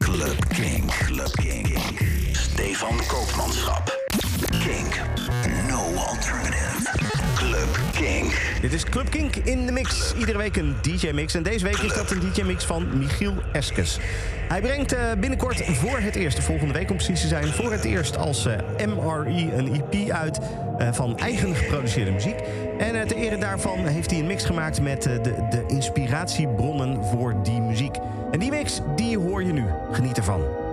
Club Kink. Club Kink. Stefan Koopmanschap. Kink. No alternative. Club Kink. Dit is Club Kink in de mix. Iedere week een DJ-mix. En deze week is dat een DJ-mix van Michiel Eskes. Hij brengt eh, binnenkort voor het eerst, volgende week om precies te zijn... voor het eerst als eh, MRE een EP uit eh, van eigen geproduceerde muziek. En ter ere daarvan heeft hij een mix gemaakt met de, de inspiratiebronnen voor die muziek. En die mix, die hoor je nu. Geniet ervan.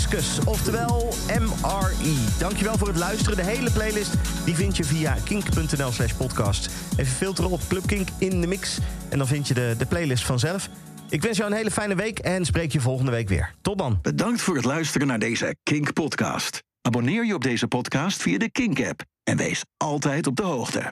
Eskes, oftewel MRE. Dankjewel voor het luisteren. De hele playlist die vind je via kink.nl slash podcast. Even filteren op Club Kink in de mix. En dan vind je de, de playlist vanzelf. Ik wens jou een hele fijne week en spreek je volgende week weer. Tot dan. Bedankt voor het luisteren naar deze Kink podcast. Abonneer je op deze podcast via de Kink app. En wees altijd op de hoogte.